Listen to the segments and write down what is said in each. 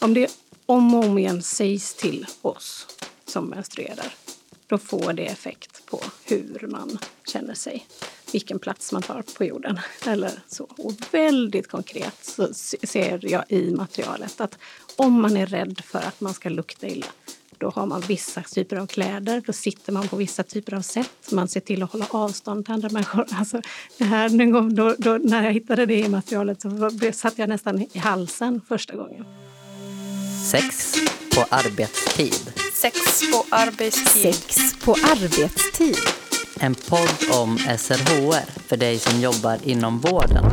Om det om och om igen sägs till oss som menstruerar, då får det effekt på hur man känner sig, vilken plats man tar på jorden. Eller så. Och väldigt konkret så ser jag i materialet att om man är rädd för att man ska lukta illa, då har man vissa typer av kläder, då sitter man på vissa typer av sätt. Man ser till att hålla avstånd till andra människor. Alltså, det här, någon gång, då, då, när jag hittade det i materialet så satt jag nästan i halsen första gången. Sex på arbetstid. Sex på arbetstid. Sex på arbetstid. En podd om SRHR för dig som jobbar inom vården.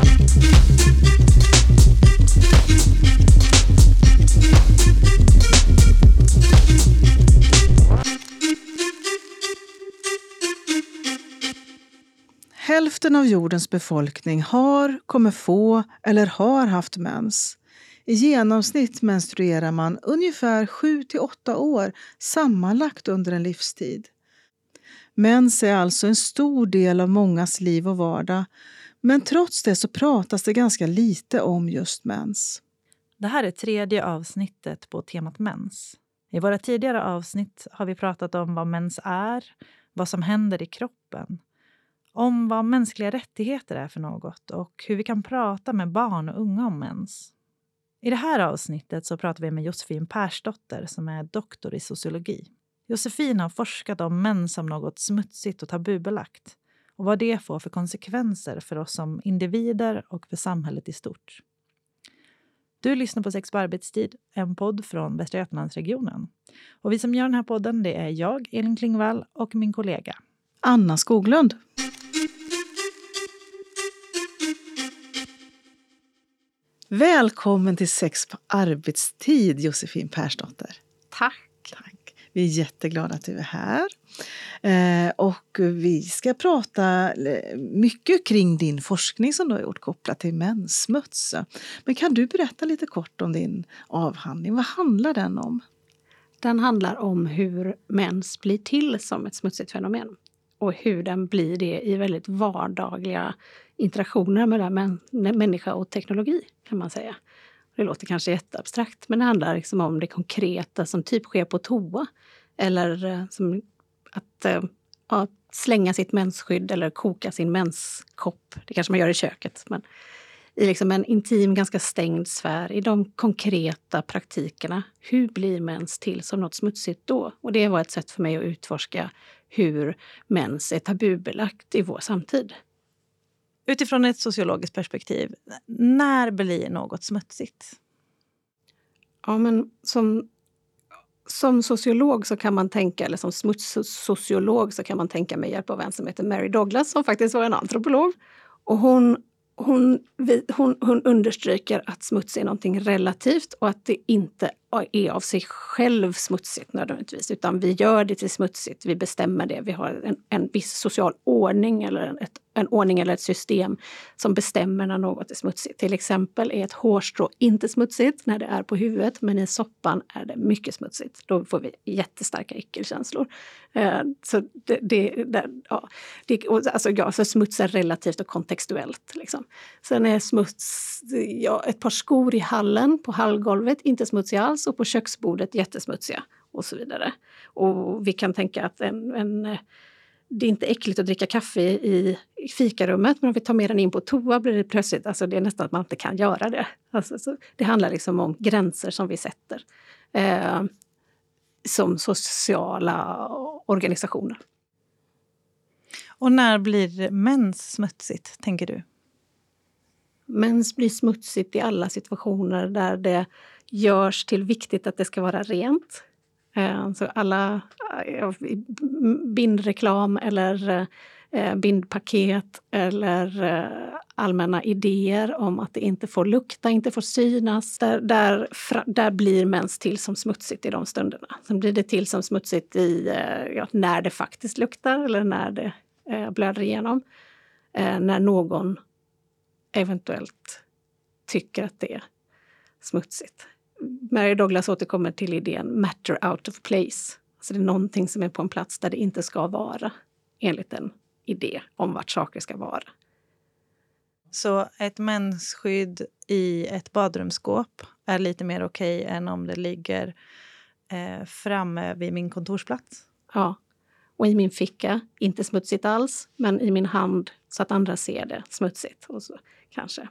Hälften av jordens befolkning har, kommer få eller har haft mens. I genomsnitt menstruerar man ungefär 7 till 8 år sammanlagt under en livstid. Mens är alltså en stor del av mångas liv och vardag men trots det så pratas det ganska lite om just mens. Det här är tredje avsnittet på temat mens. I våra tidigare avsnitt har vi pratat om vad mens är, vad som händer i kroppen om vad mänskliga rättigheter är för något och hur vi kan prata med barn och unga om mens. I det här avsnittet så pratar vi med Josefin Persdotter som är doktor i sociologi. Josefin har forskat om män som något smutsigt och tabubelagt och vad det får för konsekvenser för oss som individer och för samhället i stort. Du lyssnar på Sex på arbetstid, en podd från Västra Götalandsregionen. Och vi som gör den här podden det är jag, Elin Klingvall, och min kollega Anna Skoglund. Välkommen till Sex på arbetstid, Josefin Persdotter. Tack. Tack. Vi är jätteglada att du är här. Eh, och vi ska prata eh, mycket kring din forskning som du har gjort kopplat till menssmuts. Men kan du berätta lite kort om din avhandling? Vad handlar den om? Den handlar om hur mens blir till som ett smutsigt fenomen och hur den blir det i väldigt vardagliga interaktioner mellan människa och teknologi kan man säga. Det låter kanske jätteabstrakt men det handlar liksom om det konkreta som typ sker på toa. Eller eh, som att eh, ja, slänga sitt mensskydd eller koka sin menskopp. Det kanske man gör i köket. Men i liksom en intim, ganska stängd sfär, i de konkreta praktikerna. Hur blir mens till som något smutsigt då? Och det var ett sätt för mig att utforska hur mens är tabubelagt i vår samtid. Utifrån ett sociologiskt perspektiv, när blir något smutsigt? Ja, men som, som sociolog så kan man tänka, eller som smutssociolog så kan man tänka med hjälp av en som heter Mary Douglas som faktiskt var en antropolog. Och hon hon, hon, hon understryker att smuts är någonting relativt och att det inte är av sig själv smutsigt nödvändigtvis, utan vi gör det till smutsigt. Vi bestämmer det. Vi har en, en viss social ordning eller en, ett, en ordning eller ett system som bestämmer när något är smutsigt. Till exempel är ett hårstrå inte smutsigt när det är på huvudet, men i soppan är det mycket smutsigt. Då får vi jättestarka äckelkänslor. Eh, så det, det, det, ja, det, alltså, ja, så smuts är relativt och kontextuellt. Liksom. Sen är smuts, ja, ett par skor i hallen på hallgolvet inte smutsiga alls och på köksbordet jättesmutsiga och så vidare. Och vi kan tänka att en, en det är inte äckligt att dricka kaffe i, i fikarummet men om vi tar med den in på toa blir det plötsligt, alltså det är nästan att man inte kan göra det. Alltså, det handlar liksom om gränser som vi sätter eh, som sociala organisationer. Och när blir mens smutsigt, tänker du? Mens blir smutsigt i alla situationer där det görs till viktigt att det ska vara rent. Eh, så alla eh, bindreklam eller eh, bindpaket eller allmänna idéer om att det inte får lukta, inte får synas. Där, där, där blir mens till som smutsigt i de stunderna. Sen blir det till som smutsigt i, ja, när det faktiskt luktar eller när det blöder igenom. När någon eventuellt tycker att det är smutsigt. Mary Douglas återkommer till idén matter out of place. Alltså det är någonting som är på en plats där det inte ska vara enligt en idé om vart saker ska vara. Så ett mensskydd i ett badrumsskåp är lite mer okej än om det ligger eh, framme vid min kontorsplats? Ja. Och i min ficka, inte smutsigt alls, men i min hand så att andra ser det smutsigt. Och så, kanske.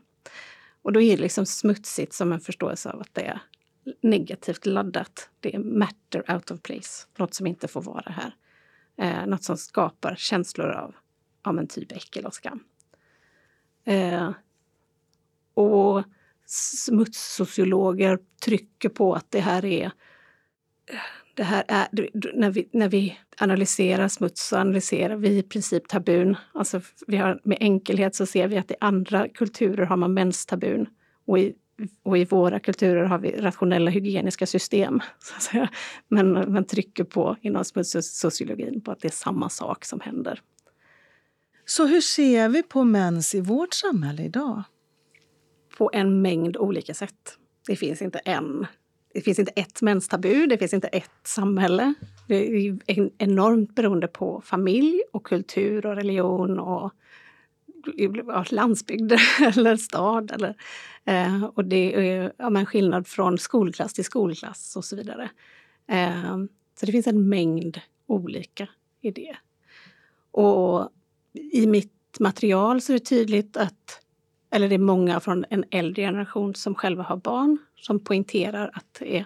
Och då är det liksom smutsigt som en förståelse av att det är negativt laddat. Det är matter out of place, något som inte får vara här. Eh, något som skapar känslor av, av en typ äckel och skam. Eh, och smutssociologer trycker på att det här är det här är, när, vi, när vi analyserar smuts så analyserar vi i princip tabun. Alltså vi har, med enkelhet så ser vi att i andra kulturer har man menstabun och i, och i våra kulturer har vi rationella hygieniska system. Så att säga. Men man trycker på inom smutssociologin på att det är samma sak som händer. Så hur ser vi på mens i vårt samhälle idag? På en mängd olika sätt. Det finns inte en det finns inte ett menstabu, det finns inte ett samhälle. Det är enormt beroende på familj och kultur och religion och landsbygd eller stad. Eller, eh, och det är ja, men skillnad från skolklass till skolklass och så vidare. Eh, så det finns en mängd olika i det. Och i mitt material så är det tydligt att eller det är många från en äldre generation som själva har barn som poängterar att det,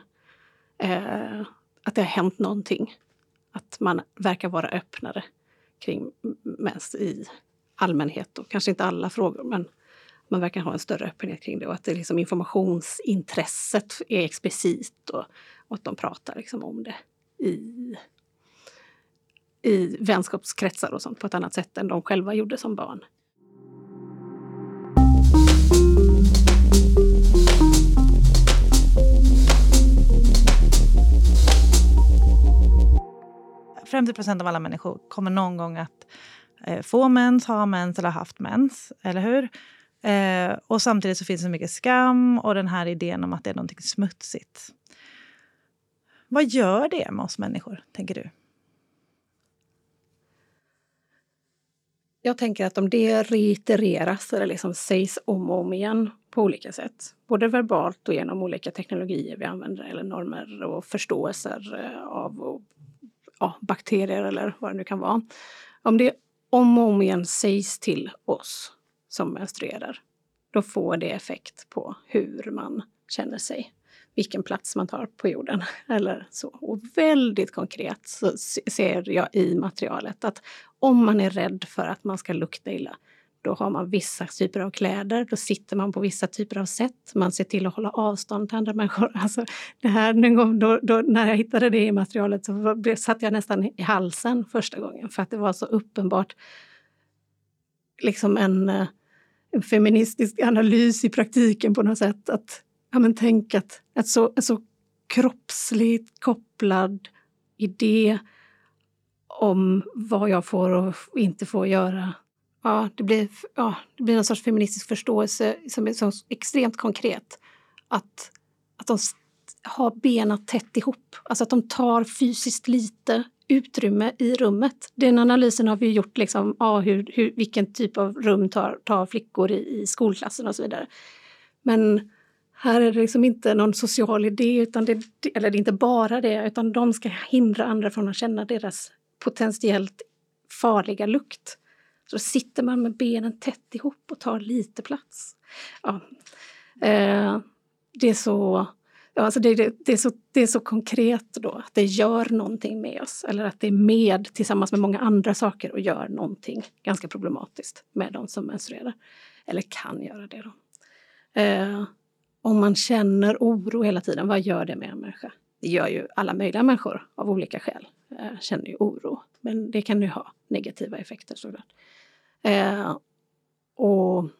är, eh, att det har hänt någonting. Att man verkar vara öppnare kring mens i allmänhet och kanske inte alla frågor men man verkar ha en större öppenhet kring det och att det liksom informationsintresset är explicit och, och att de pratar liksom om det i, i vänskapskretsar och sånt på ett annat sätt än de själva gjorde som barn. 50 procent av alla människor kommer någon gång att eh, få mens, ha mens eller haft mens. Eller hur? Eh, och samtidigt så finns det mycket skam och den här idén om att det är någonting smutsigt. Vad gör det med oss människor, tänker du? Jag tänker att om det reitereras eller liksom sägs om och om igen på olika sätt, både verbalt och genom olika teknologier vi använder eller normer och förståelser eh, av och ja, bakterier eller vad det nu kan vara. Om det om och om igen sägs till oss som menstruerar, då får det effekt på hur man känner sig. Vilken plats man tar på jorden. Eller så. Och väldigt konkret så ser jag i materialet att om man är rädd för att man ska lukta illa, då har man vissa typer av kläder, då sitter man på vissa typer av sätt. Man ser till att hålla avstånd till andra människor. Alltså, det här, gång, då, då, när jag hittade det i materialet så satt jag nästan i halsen första gången för att det var så uppenbart liksom en, eh, en feministisk analys i praktiken på något sätt. Att, ja, men tänk att att så, en så kroppsligt kopplad idé om vad jag får och inte får göra ja, det, blir, ja, det blir någon sorts feministisk förståelse som är så extremt konkret. Att, att de har benen tätt ihop, alltså att de tar fysiskt lite utrymme i rummet. Den analysen har vi gjort, liksom, ja, hur, hur, vilken typ av rum tar, tar flickor i, i skolklassen och så vidare. Men här är det liksom inte någon social idé, utan det, eller det är inte bara det, utan de ska hindra andra från att känna deras potentiellt farliga lukt. Så då sitter man med benen tätt ihop och tar lite plats. Ja. Eh, det är så Ja, alltså det, det, det, är så, det är så konkret då, att det gör någonting med oss. Eller att det är med tillsammans med många andra saker och gör någonting ganska problematiskt med de som menstruerar. Eller kan göra det. Då. Eh, om man känner oro hela tiden, vad gör det med en människa? Det gör ju alla möjliga människor av olika skäl. Eh, känner ju oro. Men det kan ju ha negativa effekter såklart. Eh, och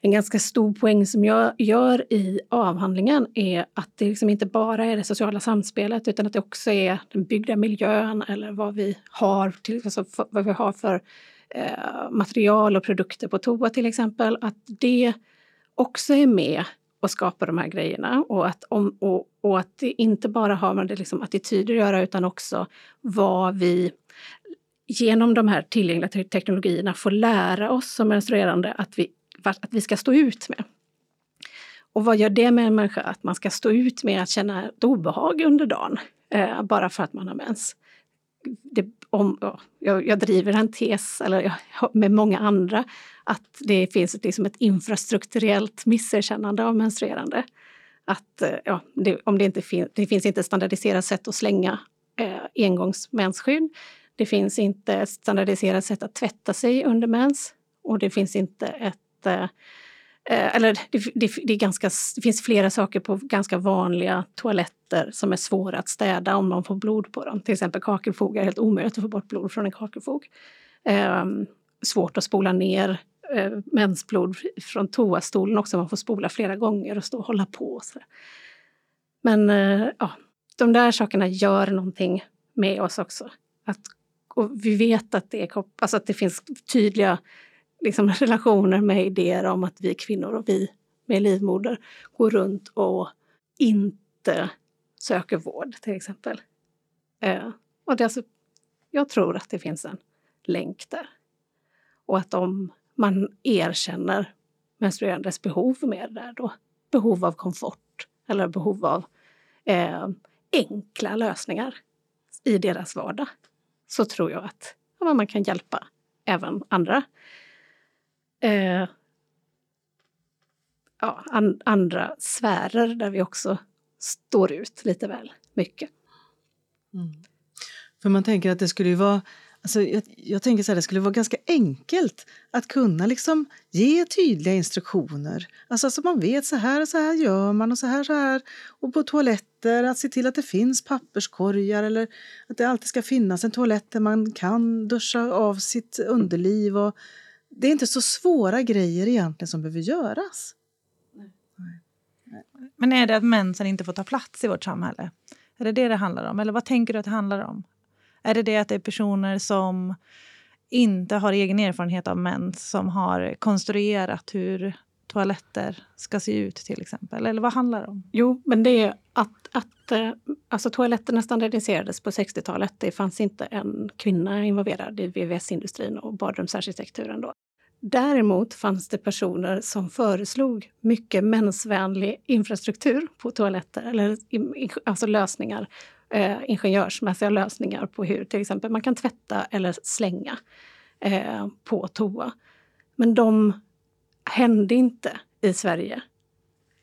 en ganska stor poäng som jag gör i avhandlingen är att det liksom inte bara är det sociala samspelet utan att det också är den byggda miljön eller vad vi har, till, alltså vad vi har för eh, material och produkter på toa till exempel. Att det också är med och skapar de här grejerna och att, om, och, och att det inte bara har med det liksom attityder att göra utan också vad vi genom de här tillgängliga teknologierna får lära oss som menstruerande att vi att vi ska stå ut med. Och vad gör det med en människa? Att man ska stå ut med att känna ett obehag under dagen eh, bara för att man har mens. Det, om, ja, jag, jag, driver en tes, eller jag, med många andra, att det finns liksom ett infrastrukturellt misserkännande av menstruerande. Att eh, ja, det, om det, inte fin det finns inte standardiserat sätt att slänga eh, engångsmensskydd. Det finns inte ett standardiserat sätt att tvätta sig under mens och det finns inte ett eh, eh eller det, det, det, ganska, det, finns flera saker på ganska vanliga toaletter som är svåra att städa om man får blod på dem. Till exempel kakelfogar är helt omöjligt att få bort blod från en kakelfog. Eh, svårt att spola ner eh, mensblod från toastolen också. Man får spola flera gånger och stå och hålla på. Så. Men eh, ja, de där sakerna gör någonting med oss också. Att, och vi vet att det, är, alltså att det finns tydliga liksom, relationer med idéer om att vi kvinnor och vi med livmoder går runt och inte söker vård till exempel. Eh, och det alltså, jag tror att det finns en länk där. Och att om man erkänner menstruerandes behov mer där då, behov av komfort eller behov av eh, enkla lösningar i deras vardag, så tror jag att ja, man kan hjälpa även andra eh, ja, an, andra sfärer där vi också står ut lite väl mycket. Mm. För man tänker att det skulle ju vara Alltså, jag, jag, tänker så här, det skulle vara ganska enkelt att kunna liksom ge tydliga instruktioner. Alltså så man vet så här och så här gör man och så här så här. Och på toaletter, att se till att det finns papperskorgar eller att det alltid ska finnas en toalett där man kan duscha av sitt underliv. Och det är inte så svåra grejer egentligen som behöver göras. Men är det att mensen inte får ta plats i vårt samhälle? Är det det det handlar om? Eller vad tänker du att det handlar om? Är det det att det är personer som inte har egen erfarenhet av mens som har konstruerat hur toaletter ska se ut till exempel? Eller vad handlar det om? Jo, men det är att, att eh, alltså, toaletterna standardiserades på 60-talet. Det fanns inte en kvinna involverad i VVS-industrin och badrumsarkitekturen då. Däremot fanns det personer som föreslog mycket mensvänlig infrastruktur på toaletter, eller alltså lösningar, eh, ingenjörsmässiga lösningar på hur till exempel man kan tvätta eller slänga eh, på toa. Men de hände inte i Sverige.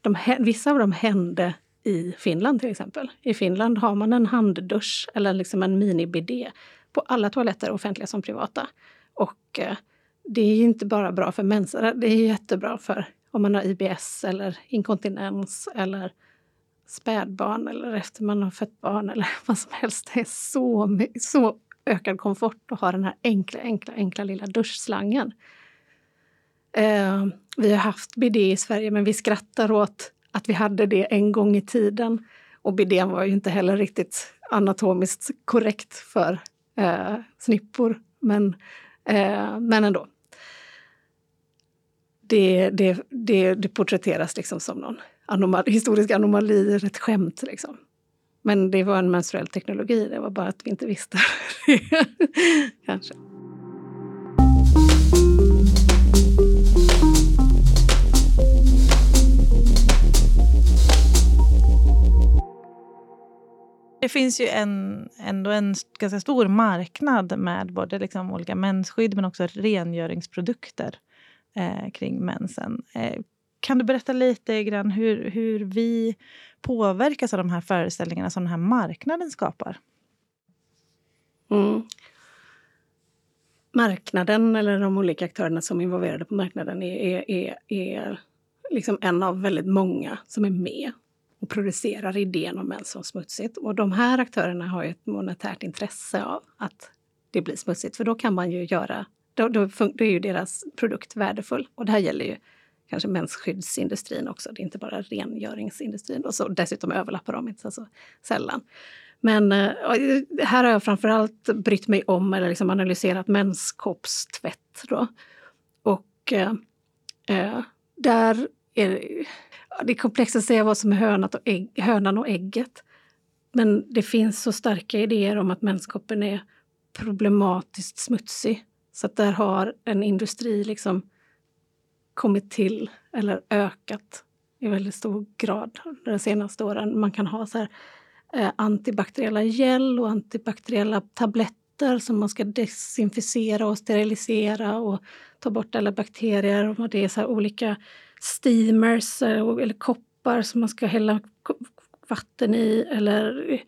De, vissa av dem hände i Finland till exempel. I Finland har man en handdusch eller liksom en mini-bidé på alla toaletter, offentliga som privata. Och eh, det är inte bara bra för mensare, det är jättebra för om man har IBS eller inkontinens eller spädbarn eller efter man har fött barn eller vad som helst. Det är så, så ökad komfort att ha den här enkla, enkla, enkla lilla duschslangen. Eh, vi har haft bidé i Sverige men vi skrattar åt att vi hade det en gång i tiden. Och bidén var ju inte heller riktigt anatomiskt korrekt för eh, snippor. Men, eh, men ändå. Det, det, det, det porträtteras liksom som någon anomal, historisk anomali, ett skämt. Liksom. Men det var en menstruell teknologi, det var bara att vi inte visste det. Kanske. Det finns ju en, ändå en ganska stor marknad med både liksom olika mensskydd men också rengöringsprodukter eh, kring mensen. Eh, kan du berätta lite grann hur, hur vi påverkas av de här föreställningarna som den här marknaden skapar? Mm. Marknaden, eller de olika aktörerna som är involverade på marknaden är, är, är liksom en av väldigt många som är med och producerar idén om män som smutsigt. Och de här aktörerna har ett monetärt intresse av att det blir smutsigt, för då kan man ju göra då, då, då är ju deras produkt värdefull. Och det här gäller ju kanske mensskyddsindustrin också. Det är inte bara rengöringsindustrin. Och så dessutom överlappar de inte så sällan. Men eh, här har jag framförallt brytt mig om eller liksom analyserat menskoppstvätt. Då. Och eh, eh, där är det, är komplext att säga vad som är hönat och ägg, hönan och ägget. Men det finns så starka idéer om att menskoppen är problematiskt smutsig. Så att där har en industri liksom kommit till eller ökat i väldigt stor grad de senaste åren. Man kan ha så här, eh, antibakteriella gel och antibakteriella tabletter som man ska desinficera och sterilisera och ta bort alla bakterier. Och det är så olika steamers eh, eller koppar som man ska hälla vatten i eller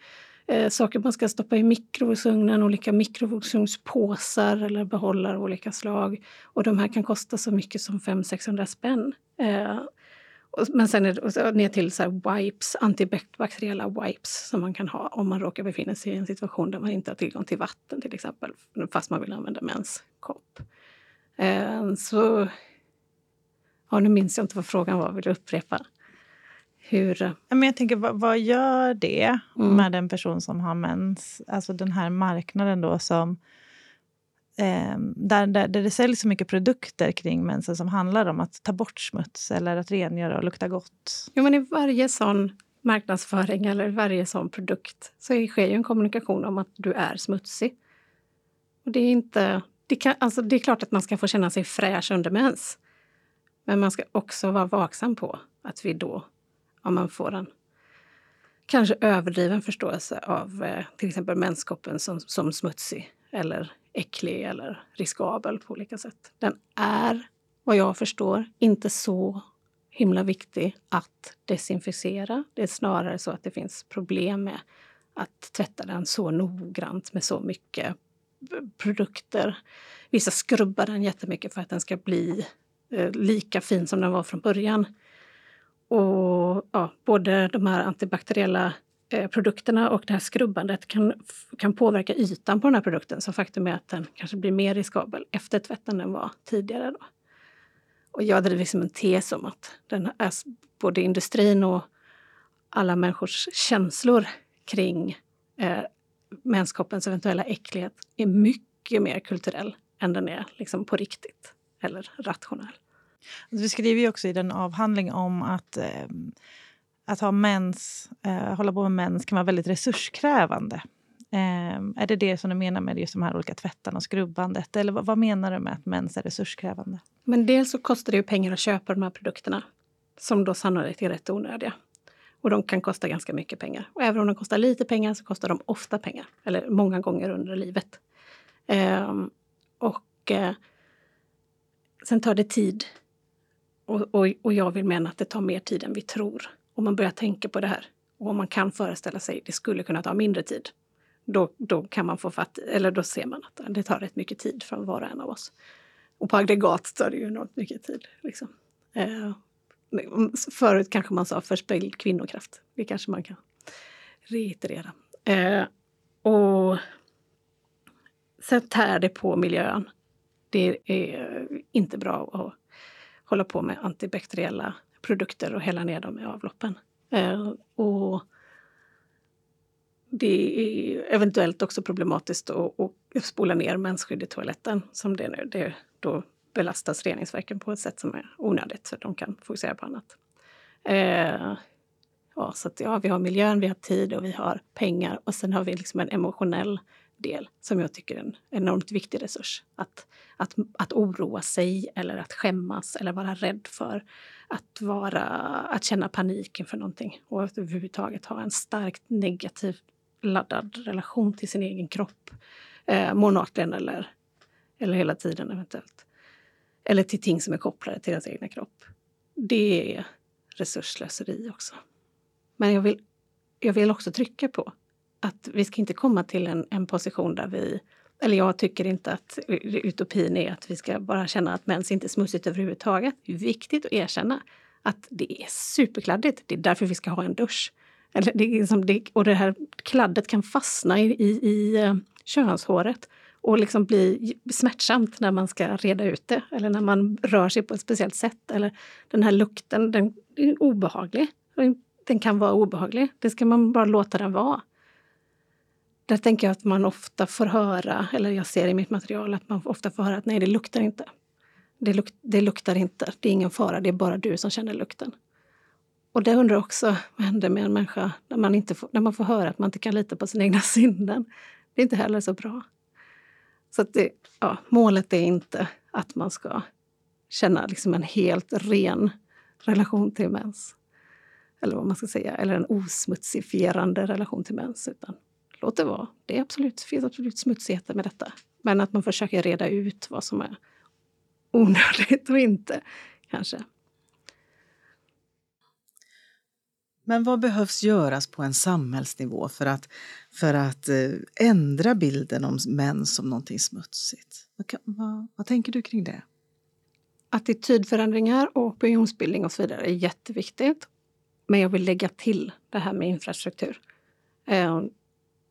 eh, saker man ska stoppa i mikrovågsugnen, olika mikrovågsugnspåsar eller behållare av olika slag. Och de här kan kosta så mycket som 500-600 spänn. Eh, men sen är det ner till så wipes, antibakteriella wipes som man kan ha om man råkar befinna sig i en situation där man inte har tillgång till vatten till exempel, fast man vill använda menskopp. Eh, så... Ja, nu minns jag inte vad frågan var, vill du upprepa? Hur... Men jag tänker, vad, vad gör det mm. med en person som har mens? Alltså den här marknaden då som... Eh, där, där, där det säljs så mycket produkter kring mensen som handlar om att ta bort smuts eller att rengöra och lukta gott. Jo, men i varje sån marknadsföring eller varje sån produkt så sker ju en kommunikation om att du är smutsig. Och det är inte... Det, kan, alltså det är klart att man ska få känna sig fräsch under mens. Men man ska också vara vaksam på att vi då om man får en kanske överdriven förståelse av eh, till exempel menskoppen som, som smutsig eller äcklig eller riskabel på olika sätt. Den är, vad jag förstår, inte så himla viktig att desinficera. Det är snarare så att det finns problem med att tvätta den så noggrant med så mycket produkter. Vissa skrubbar den jättemycket för att den ska bli eh, lika fin som den var från början. Och ja, både de här antibakteriella eh, produkterna och det här skrubbandet kan, kan påverka ytan på den här produkten. Så faktum är att den kanske blir mer riskabel efter tvätten än den var tidigare. Då. Och jag driver liksom en tes om att den är, både industrin och alla människors känslor kring eh, mänskapens eventuella äcklighet är mycket mer kulturell än den är liksom på riktigt eller rationell. Vi skriver ju också i den avhandling om att, eh, att ha mens, eh, hålla på med mens kan vara väldigt resurskrävande. Eh, är det det som du menar med just de här olika tvättarna och skrubbandet? Eller vad, vad, menar du med att mens är resurskrävande? Men dels så kostar det ju pengar att köpa de här produkterna som då sannolikt är rätt onödiga. Och de kan kosta ganska mycket pengar. Och även om de kostar lite pengar så kostar de ofta pengar. Eller många gånger under livet. Ehm, och eh, sen tar det tid och, och, och jag vill mena att det tar mer tid än vi tror. Om man börjar tänka på det här och om man kan föreställa sig att det skulle kunna ta mindre tid. Då, då kan man få fatt eller då ser man att det tar rätt mycket tid från var och en av oss. Och på aggregat tar det ju enormt mycket tid. Liksom. Eh, förut kanske man sa förspilld kvinnokraft. Det kanske man kan reiterera. Eh, och sen tär det på miljön. Det är inte bra att hålla på med antibakteriella produkter och hälla ner dem i avloppen. Eh, och det är eventuellt också problematiskt att, att spola ner mensskydd i toaletten som det är nu. Det, då belastas reningsverken på ett sätt som är onödigt så de kan fokusera på annat. Eh, ja, så att, ja, vi har miljön, vi har tid och vi har pengar och sen har vi liksom en emotionell del som jag tycker är en enormt viktig resurs. Att, att, att oroa sig eller att skämmas eller vara rädd för att, vara, att känna panik inför någonting och att överhuvudtaget ha en starkt negativt laddad relation till sin egen kropp. Eh, månatligen eller, eller hela tiden eventuellt. Eller till ting som är kopplade till ens egna kropp. Det är resursslöseri också. Men jag vill, jag vill också trycka på att vi ska inte komma till en, en position där vi eller jag tycker inte att utopin är att vi ska bara känna att mens inte är smutsigt överhuvudtaget. Det är viktigt att erkänna att det är superkladdigt. Det är därför vi ska ha en dusch. Eller det är liksom det, och det här kladdet kan fastna i, i, i eh, könshåret och liksom bli smärtsamt när man ska reda ut det eller när man rör sig på ett speciellt sätt. Eller den här lukten, den är obehaglig. Den kan vara obehaglig. Det ska man bara låta den vara. Där tänker jag att man ofta får höra, eller jag ser i mitt material att man ofta får höra att nej, det luktar inte. Det, luk det luktar inte, det är ingen fara, det är bara du som känner lukten. Och det undrar också, vad händer med en människa när man, inte får, när man får höra att man inte kan lita på sina egna sinnen? Det är inte heller så bra. Så att det, ja, målet är inte att man ska känna liksom en helt ren relation till mens. Eller vad man ska säga, eller en osmutsifierande relation till mens. Utan låt det vara. Det är absolut, finns absolut smutsigheter med detta. Men att man försöker reda ut vad som är onödigt och inte, kanske. Men vad behövs göras på en samhällsnivå för att, för att eh, ändra bilden om män som någonting smutsigt? Vad, kan, vad, vad tänker du kring det? Attitydförändringar och opinionsbildning och så vidare är jätteviktigt. Men jag vill lägga till det här med infrastruktur.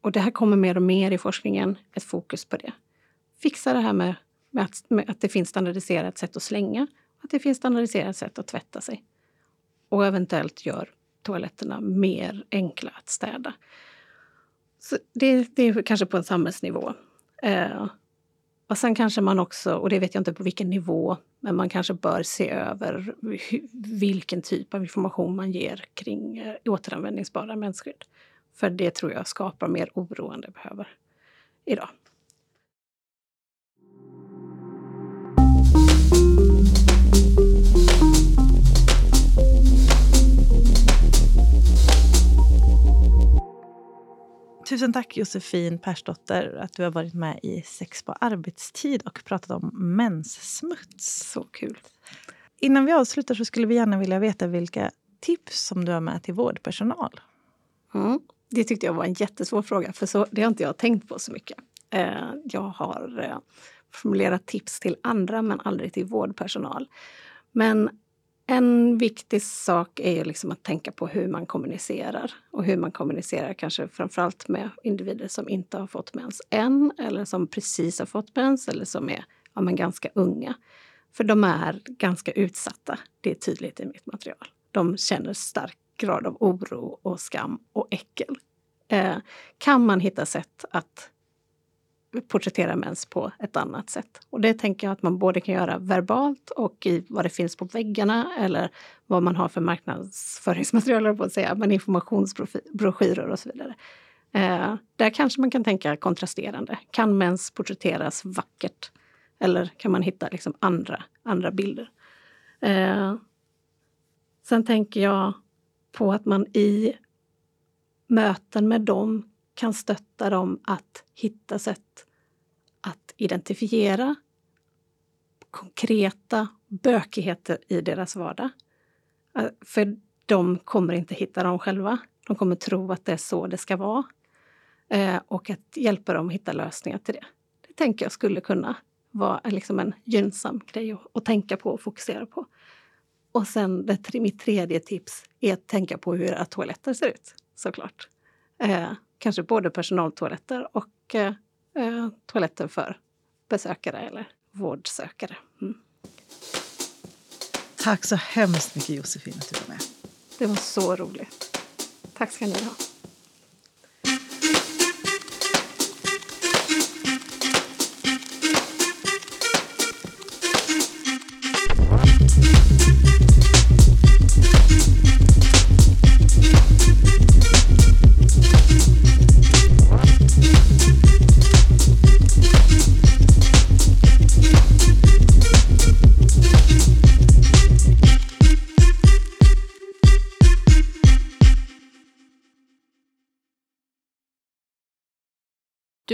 Och det här kommer mer och mer i forskningen, ett fokus på det. Fixa det här med, med, att, med att det finns standardiserat sätt att slänga, att det finns standardiserat sätt att tvätta sig. Och eventuellt gör toaletterna mer enkla att städa. Så det, det är kanske på en samhällsnivå. Eh, och sen kanske man också, och det vet jag inte på vilken nivå, men man kanske bör se över vilken typ av information man ger kring eh, återanvändningsbara mensskydd. För det tror jag skapar mer oro än det behöver idag. Tusen tack Josefin Persdotter att du har varit med i Sex på arbetstid och pratat om menssmuts. Så kul. Innan vi avslutar så skulle vi gärna vilja veta vilka tips som du har med till vårdpersonal. Mm. Det tyckte jag var en jättesvår fråga, för så, det har inte jag tänkt på så mycket. Eh, jag har eh, formulerat tips till andra, men aldrig till vårdpersonal. Men en viktig sak är ju liksom att tänka på hur man kommunicerar. Och hur man kommunicerar kanske framförallt med individer som inte har fått mens än, eller som precis har fått mens, eller som är ja, men ganska unga. För de är ganska utsatta, det är tydligt i mitt material. De känner stark grad av oro och skam och äckel. Eh, kan man hitta sätt att porträttera mens på ett annat sätt. Och det tänker jag att man både kan göra verbalt och i vad det finns på väggarna eller vad man har för marknadsföringsmaterial, på att säga, men informationsbroschyrer och så vidare. Eh, där kanske man kan tänka kontrasterande. Kan mens porträtteras vackert? Eller kan man hitta liksom andra, andra bilder? Eh, sen tänker jag på att man i möten med dem kan stötta dem att hitta sätt att identifiera konkreta bökigheter i deras vardag. För de kommer inte hitta dem själva. De kommer tro att det är så det ska vara. Eh, och att hjälpa dem att hitta lösningar till det. Det tänker jag skulle kunna vara eh, liksom en gynnsam grej att, att tänka på och fokusera på. Och sen det, mitt tredje tips är att tänka på hur era toaletter ser ut, såklart. Eh, kanske både personaltoaletter och eh, eh, toaletter för besökare eller vårdsökare. Mm. Tack så hemskt mycket Josefin att du var med. Det var så roligt. Tack ska ni ha.